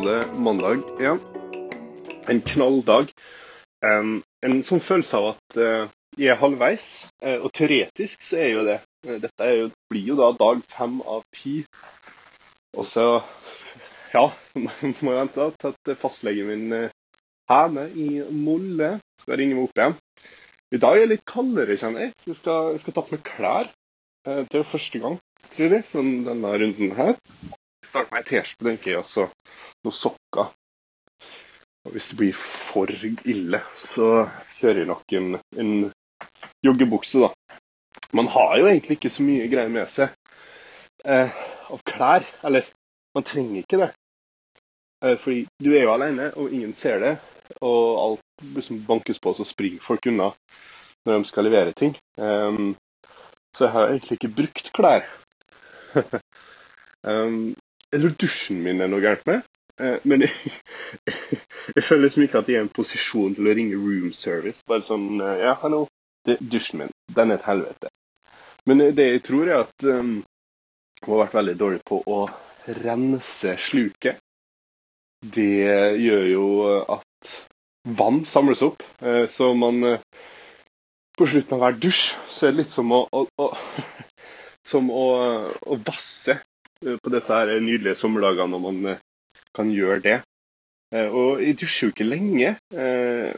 var det mandag igjen. En knalldag. Um, en sånn følelse av at uh, jeg er halvveis. Uh, og teoretisk så er jo det. Uh, dette jo, blir jo da dag fem av ti. Og så ja, må jeg vente til at fastlegen min hjemme i Molle skal ringe meg opp igjen. I dag er det litt kaldere, kjenner jeg. Så jeg skal, jeg skal ta på meg klær. Det er jo første gang tror jeg, sånn denne runden her. Starte meg ei T-skjorte, tenker jeg, og så noen sokker. Og hvis det blir for ille, så kjører jeg nok en, en joggebukse, da. Man har jo egentlig ikke så mye greier med seg eh, av klær. Eller, man trenger ikke det. Eh, fordi du er jo alene, og ingen ser det. Og alt liksom bankes på, så springer folk unna når de skal levere ting. Um, så jeg har egentlig ikke brukt klær. um, jeg tror dusjen min er noe gærent med. Uh, men jeg, jeg, føler liksom ikke at jeg er i en posisjon til å ringe room service. Bare sånn uh, Ja, hallo. Dusjen min, den er et helvete. Men det jeg tror, er at um, hun har vært veldig dårlig på å rense sluket. Det gjør jo at vann samles opp. Så man på slutten av hver dusj så er det litt som å, å, å som å, å, vasse på disse her nydelige sommerdagene når man eh, kan gjøre det. Eh, og jeg dusjer jo ikke lenge. Eh,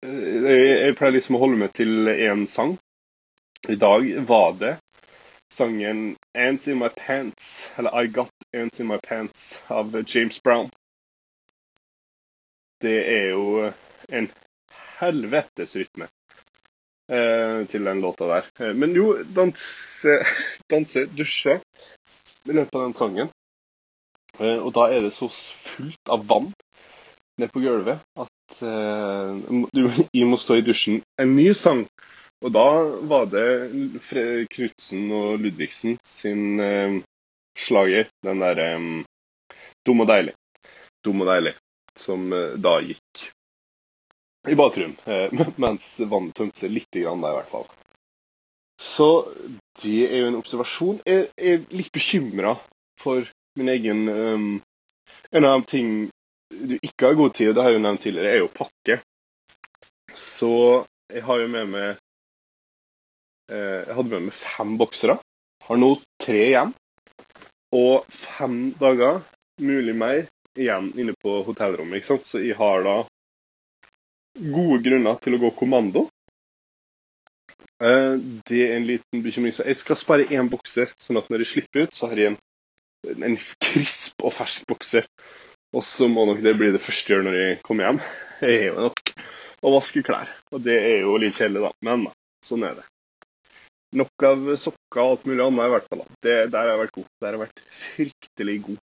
jeg pleier liksom å holde meg til én sang. I dag var det sangen 'Ants in My Pants', eller 'I Got Ants in My Pants' av James Brown. Det er jo en helvetes rytme eh, til den låta der. Eh, men jo, danse, danse, dusje i løpet av den sangen. Eh, og da er det så fullt av vann ned på gulvet at eh, du jeg må stå i dusjen. En ny sang. Og da var det Knutsen og Ludvigsen sin eh, slager, den derre um, Dum og deilig. Dum og deilig. Som uh, da gikk i bakgrunnen, mens vannet tømte seg litt grann der, i hvert fall. Så det er jo en observasjon. Jeg er litt bekymra for min egen um, En av de ting du ikke har god tid, og det har jeg jo nevnt tidligere, er jo pakke. Så jeg har jo med meg eh, Jeg hadde med meg fem boksere. Har nå tre igjen. Og fem dager, mulig mer, igjen inne på hotellrommet. ikke sant? Så jeg har da gode grunner til å gå kommando. Eh, det er en liten bekymring. Så jeg skal spare én bokser, sånn at når jeg slipper ut, så har jeg en, en krisp og fersk bokser. Og så må nok det bli det første jeg gjør når jeg kommer hjem. Jeg er jo nok å vaske klær. Og det er jo litt kjedelig, da. Men sånn er det. Nok av sokker og alt mulig annet i hvert fall. Det, der har jeg vært god. Der har jeg vært fryktelig god.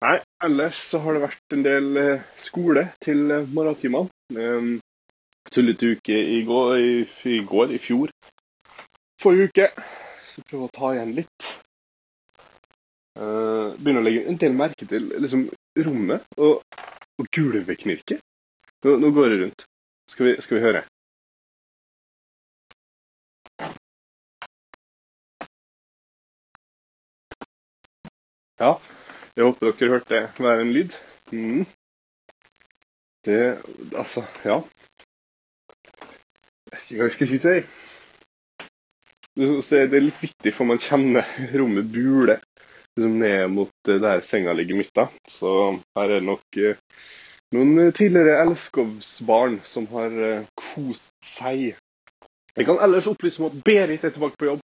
Nei, ellers så har det vært en del eh, skole til eh, morgentimene. Tullete uke i går, i, i går, i fjor. Forrige uke. Så prøve å ta igjen litt. Uh, begynner å legge en del merke til liksom, rommet og, og gulvet. Nå, nå, går det rundt. Skal vi, skal vi høre? Ja, jeg håper dere hørte være en lyd. Mm. Det Altså, ja. Jeg vet ikke hva jeg skal si til deg. Det er litt viktig, for man kjenner rommet bule liksom ned mot der senga ligger midt. da. Så her er det nok eh, noen tidligere Elskovsbarn som har eh, kost seg. Jeg kan ellers opplyse om at Berit er tilbake på jobb.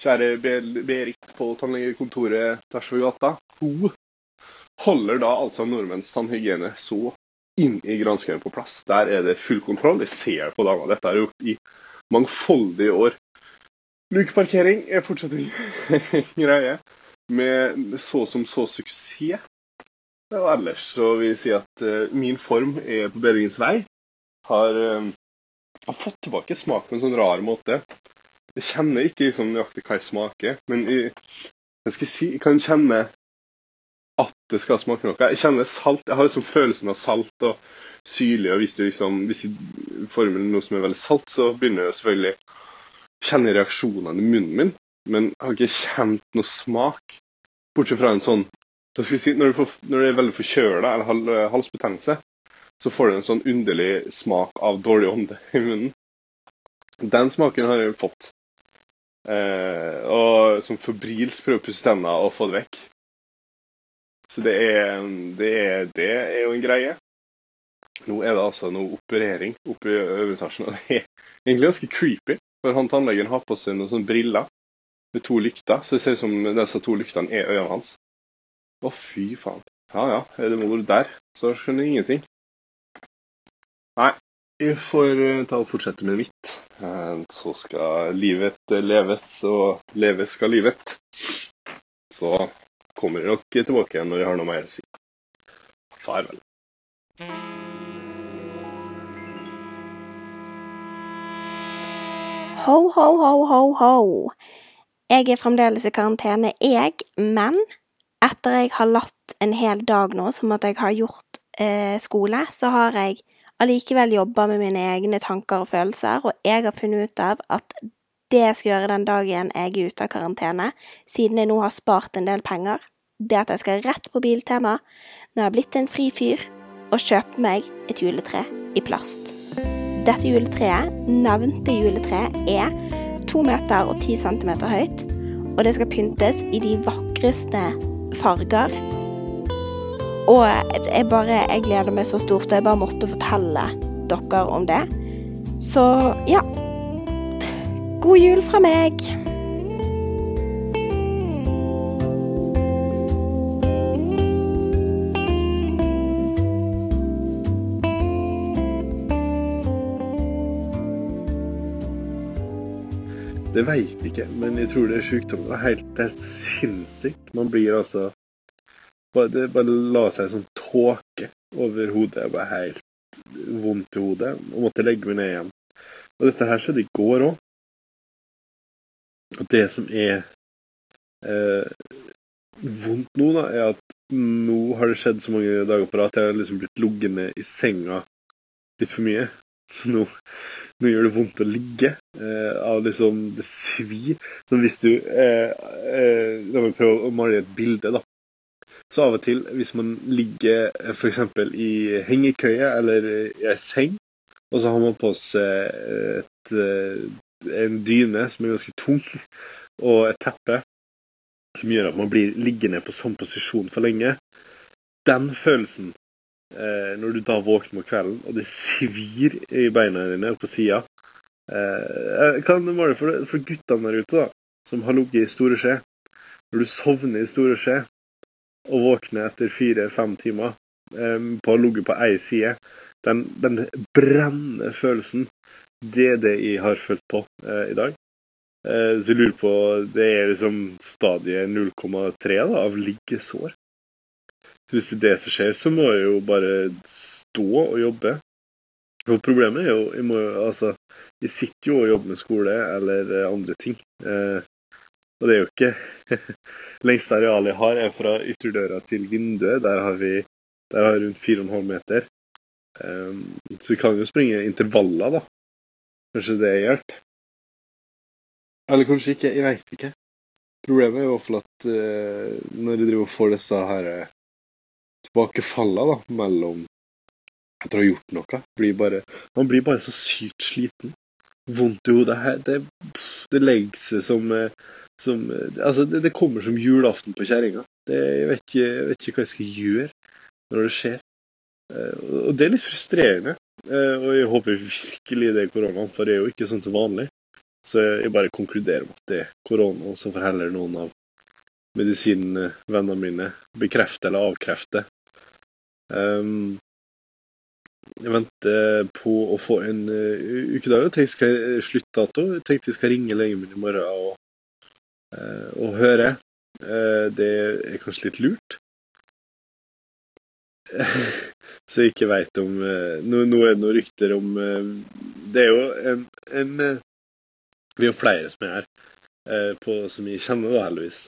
Kjære Berit på tannlegekontoret tvers over gata. Hun holder da altså nordmenns tannhygiene så inn i granskauen på plass. Der er det full kontroll. Jeg ser på dama. Dette er gjort i mangfoldige år. Lukeparkering er fortsatt en greie, med så som så suksess. Og ellers så vil jeg si at uh, min form er på bedringens vei. Har, uh, har fått tilbake smak på en sånn rar måte. Jeg kjenner ikke liksom nøyaktig hva jeg smaker, men jeg, jeg, si, jeg kan kjenne at det skal smake noe. Jeg kjenner salt. Jeg har liksom følelsen av salt og syrlig. og Hvis du liksom, hvis jeg former noe som er veldig salt, så begynner jeg selvfølgelig å kjenne reaksjonene i munnen min. Men jeg har ikke kjent noe smak, bortsett fra en sånn Da skal jeg si, når du, får, når du er veldig forkjøla eller hal, halsbetennelse, så får du en sånn underlig smak av dårlig ånde i munnen. Den smaken har jeg fått. Eh, og som febrilsk prøver å pusse tennene og få det vekk. Så det er, det er, det er jo en greie. Nå er det altså noe operering oppe i øveretasjen, og det er egentlig ganske creepy. For han tannlegen har på seg noen sånne briller med to lykter, så det ser ut som disse to lyktene er øynene hans. Å, fy faen. Ja ja, er det mor der, så skjønner jeg ingenting. Nei, jeg får eh, ta og fortsette med mitt. Eh, Så skal livet leves, og leves skal livet. Så kommer nok tilbake igjen når jeg har noe mer å si. Farvel. Ho, ho, ho, ho, ho. Jeg er fremdeles i karantene, jeg, men etter jeg har latt en hel dag nå som at jeg har gjort eh, skole, så har jeg allikevel jobba med mine egne tanker og følelser, og jeg har funnet ut av at det jeg skal gjøre den dagen jeg er ute av karantene, siden jeg nå har spart en del penger, det at jeg skal rett på Biltema når jeg har blitt en fri fyr, og kjøpe meg et juletre i plast. Dette juletreet, nevnte juletreet, er to meter og ti centimeter høyt, og det skal pyntes i de vakreste farger. Og jeg bare Jeg gleder meg så stort, og jeg bare måtte fortelle dere om det. Så ja. God jul fra meg. Det veit ikke, men jeg tror det er sjukdom. Det er helt, helt sinnssykt. Man blir altså bare, Det bare la seg sånn tåke over hodet. Jeg bare helt vondt i hodet. Og måtte legge meg ned igjen. Og dette her skjedde i går òg. Og det som er eh, vondt nå, da, er at nå har det skjedd så mange dager på rad at jeg har liksom blitt liggende i senga litt for mye. Så nå, nå gjør det vondt å ligge. Eh, av liksom Det svir. Som hvis du eh, eh, La meg prøve å male et bilde, da. Så av og til, hvis man ligger eh, f.eks. i hengekøye eller i ei seng, og så har man på seg et, eh, en dyne som er ganske tung, og et teppe som gjør at man blir liggende på sånn posisjon for lenge, den følelsen eh, når du da våkner om kvelden, og det svir i beina dine og på sida eh, Kan være for, for guttene der ute, da, som har ligget i store skje. Når du sovner i store skje og våkner etter fire-fem timer eh, på å ha ligget på ei side, den, den brennende følelsen, det er det jeg har følt på eh, i dag. Eh, så jeg lurer på Det er liksom stadiet 0,3 av liggesår. Hvis det er det som skjer, så må jeg jo bare stå og jobbe. For problemet er jo Jeg, må, altså, jeg sitter jo og jobber med skole eller eh, andre ting. Eh, og det er jo ikke Lengste arealet jeg har, er fra ytterdøra til vinduet. Der har vi der har rundt 4,5 meter. Um, så vi kan jo springe intervaller, da. Kanskje det hjalp? Eller kanskje ikke. Jeg veit ikke. Problemet er i hvert fall at uh, når jeg driver og får disse her uh, tilbakefallene da, mellom etter å ha gjort noe, blir bare, man blir bare så sykt sliten. Vondt i hodet. Det, det legger seg som, eh, som Altså, det, det kommer som julaften på kjerringa. Jeg, vet ikke- jeg vet ikke hva jeg skal gjøre når det skjer. Uh, Og det er litt frustrerende. Eh, Og jeg håper virkelig det er koronaen, for det er jo ikke sånn til vanlig. Så jeg bare konkluderer med at det er korona, og så får heller noen av medisinvennene mine bekrefte eller avkrefte. Um, jeg venter på å få en uh, ukedag. Jeg tenkte skal sluttdato. Jeg tenkte jeg skal ringe legen min i morgen og, uh, og høre. Uh, det er kanskje litt lurt. Så jeg ikke veit om eh, nå, nå er det noen rykter om eh, Det er jo en, en eh, Vi jo flere som er her, på, som jeg kjenner, da, heldigvis.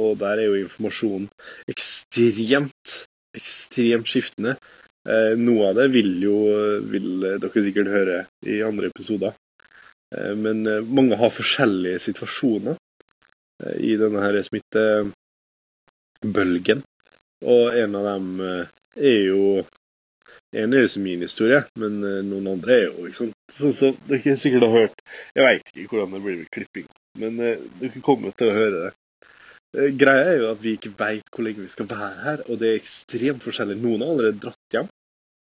Og der er jo informasjonen ekstremt, ekstremt skiftende. Noe av det vil jo vil dere sikkert høre i andre episoder. Men mange har forskjellige situasjoner i denne her smittebølgen. Og en av dem er jo En er jo som min historie, men eh, noen andre er jo ikke sant? Sånn som dere sikkert har hørt Jeg veit ikke hvordan det blir med klipping, men eh, dere kommer til å høre det. Eh, Greia er jo at vi ikke veit hvor lenge vi skal være her, og det er ekstremt forskjellig. Noen har allerede dratt hjem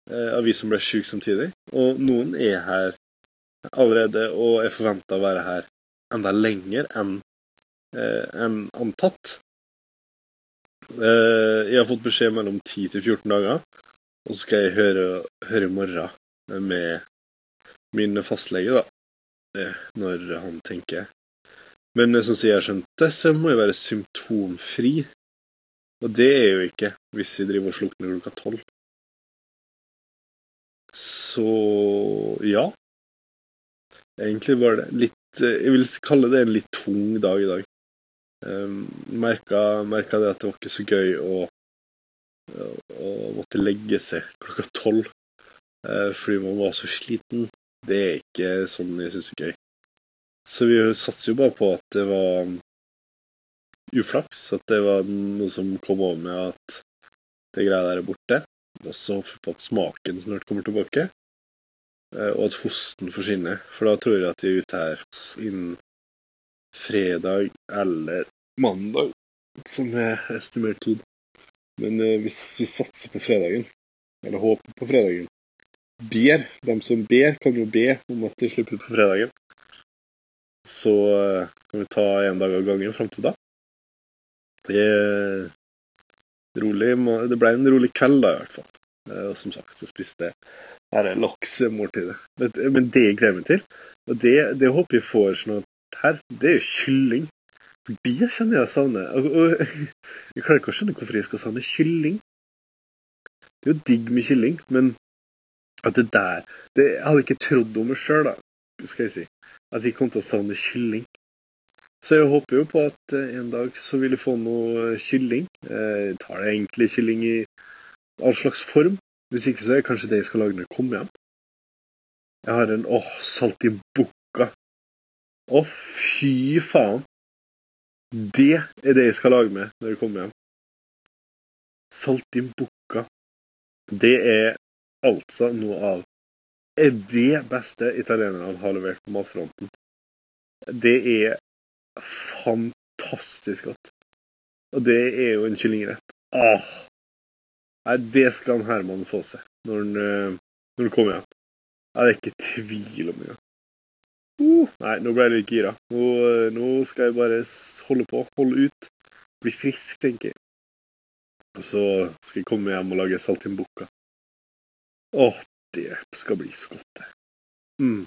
av vi som ble syke samtidig, og noen er her allerede og er forventa å være her enda lenger enn enn antatt. Eh, jeg har fått beskjed mellom 10 til 14 dager, og så skal jeg høre, i morgen med min fastlege, da. Når han tenker. Men sånn som jeg har skjønt det, så må jeg være symptomfri. Og det er jo ikke hvis jeg driver og slukner klokka tolv. Så ja. Egentlig var det litt eh, Jeg vil kalle det en litt tung dag i dag. Um, merka, det at det var ikke så gøy å, å måtte legge seg klokka tolv uh, fordi man var så sliten. Det er ikke sånn jeg syns er gøy. Så vi satser jo bare på at det var um, uflaks. At det var noe som kom over med at det greia der er borte. Og så håper vi på at smaken snart kommer tilbake. Eh, Og at hosten forsvinner. For da tror jeg at vi er ute her innen fredag eller mandag, som er estimert tid. Men eh, hvis vi satser på fredagen, eller håper på fredagen Ber. De som ber, kan jo be om at de slipper ut på fredagen. Så eh, kan vi ta én dag av gangen fram til da. Det er rolig Det ble en rolig kveld, da, i hvert fall. Eh, Og som sagt, så spiste jeg laksemåltidet. Men men det jeg gleder meg til, og det, det håper jeg får snart her, det er jo kylling. Bier kjenner jeg savner. Og, og, jeg klarer ikke å skjønne hvorfor jeg skal savne kylling. Det er jo digg med kylling, men at det der det, Jeg hadde ikke trodd om meg sjøl, skal jeg si, at jeg kom til å savne kylling. Så jeg håper jo på at eh, en dag så vil jeg få noe eh, kylling. Eh, Jeg tar det egentlig kylling i all slags form. Hvis ikke så er det kanskje det jeg skal lage når jeg kommer hjem. Jeg har en åh, saltimbukka. Å, fy faen. Det er det jeg skal lage med når jeg kommer hjem. Saltimbukka. Det er altså noe av er det beste italienerne har levert på matfronten. Det er fantastisk godt. Og det er jo en kyllingrett. Ah. Nei, det skal Herman få seg når han, eh, når han kommer hjem. Ja, det er ikke tvil om engang. Nei, nå ble jeg litt gira. Nå, eh, nå skal jeg bare holde på, holde ut. Bli frisk, tenker jeg. Og så skal jeg komme hjem og lage saltimbukka. Åh, det skal bli så godt, det. Mm.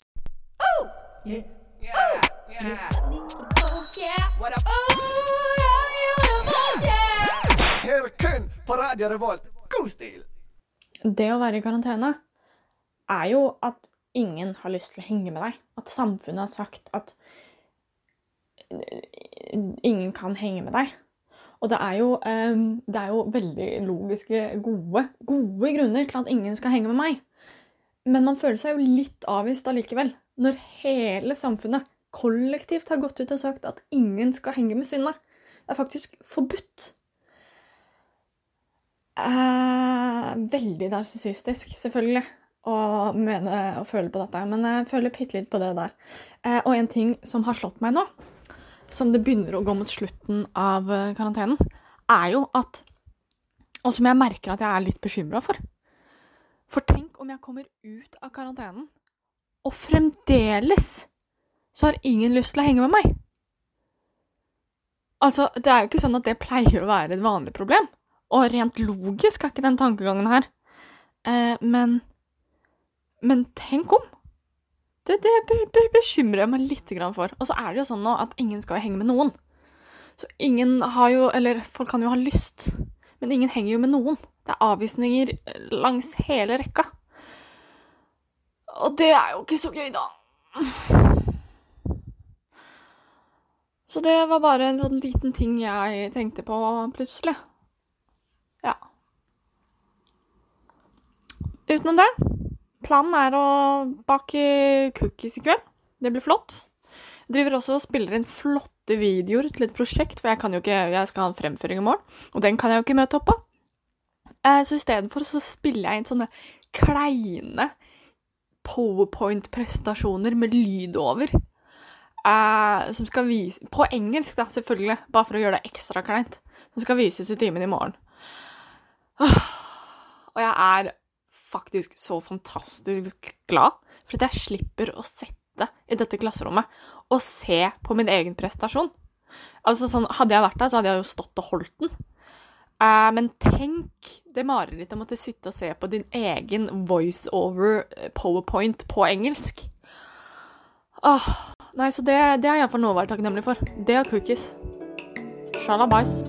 Det å være i karantene er jo at ingen har lyst til å henge med deg. At samfunnet har sagt at ingen kan henge med deg. Og det er jo, eh, det er jo veldig logiske, gode, gode grunner til at ingen skal henge med meg. Men man føler seg jo litt avvist allikevel. Når hele samfunnet kollektivt har gått ut og sagt at ingen skal henge med Synne. Det er faktisk forbudt. Eh, veldig narsissistisk, selvfølgelig, å mene og føle på dette. Men jeg føler bitte litt på det der. Eh, og en ting som har slått meg nå, som det begynner å gå mot slutten av eh, karantenen, er jo at Og som jeg merker at jeg er litt bekymra for. For tenk om jeg kommer ut av karantenen, og fremdeles så har ingen lyst til å henge med meg. Altså, det er jo ikke sånn at det pleier å være et vanlig problem. Og rent logisk er ikke den tankegangen her. Eh, men Men tenk om! Det, det be- be- bekymrer jeg meg litt for. Og så er det jo sånn nå at ingen skal henge med noen. Så ingen har jo Eller folk kan jo ha lyst, men ingen henger jo med noen. Det er avvisninger langs hele rekka. Og det er jo ikke så gøy, da. Så det var bare en sånn liten ting jeg tenkte på plutselig. Ja. Utenom det, planen er å bake cookies i kveld. Det blir flott. Jeg driver også og spiller inn flotte videoer til et prosjekt, for jeg, kan jo ikke, jeg skal ha en fremføring i morgen, og den kan jeg jo ikke møte opp på. Eh, så istedenfor så spiller jeg inn sånne kleine powerpoint-prestasjoner med lyd over. Eh, som skal vise På engelsk, da, selvfølgelig. Bare for å gjøre det ekstra kleint. Som skal vises i timen i morgen. Og jeg er faktisk så fantastisk glad for at jeg slipper å sette i dette klasserommet og se på min egen prestasjon. Altså sånn, Hadde jeg vært der, så hadde jeg jo stått og holdt den. Eh, men tenk det marerittet å måtte sitte og se på din egen voiceover eh, powerpoint på engelsk. Åh, nei, så det, det har jeg iallfall nå vært takknemlig for. Det og cookies. Shalabais.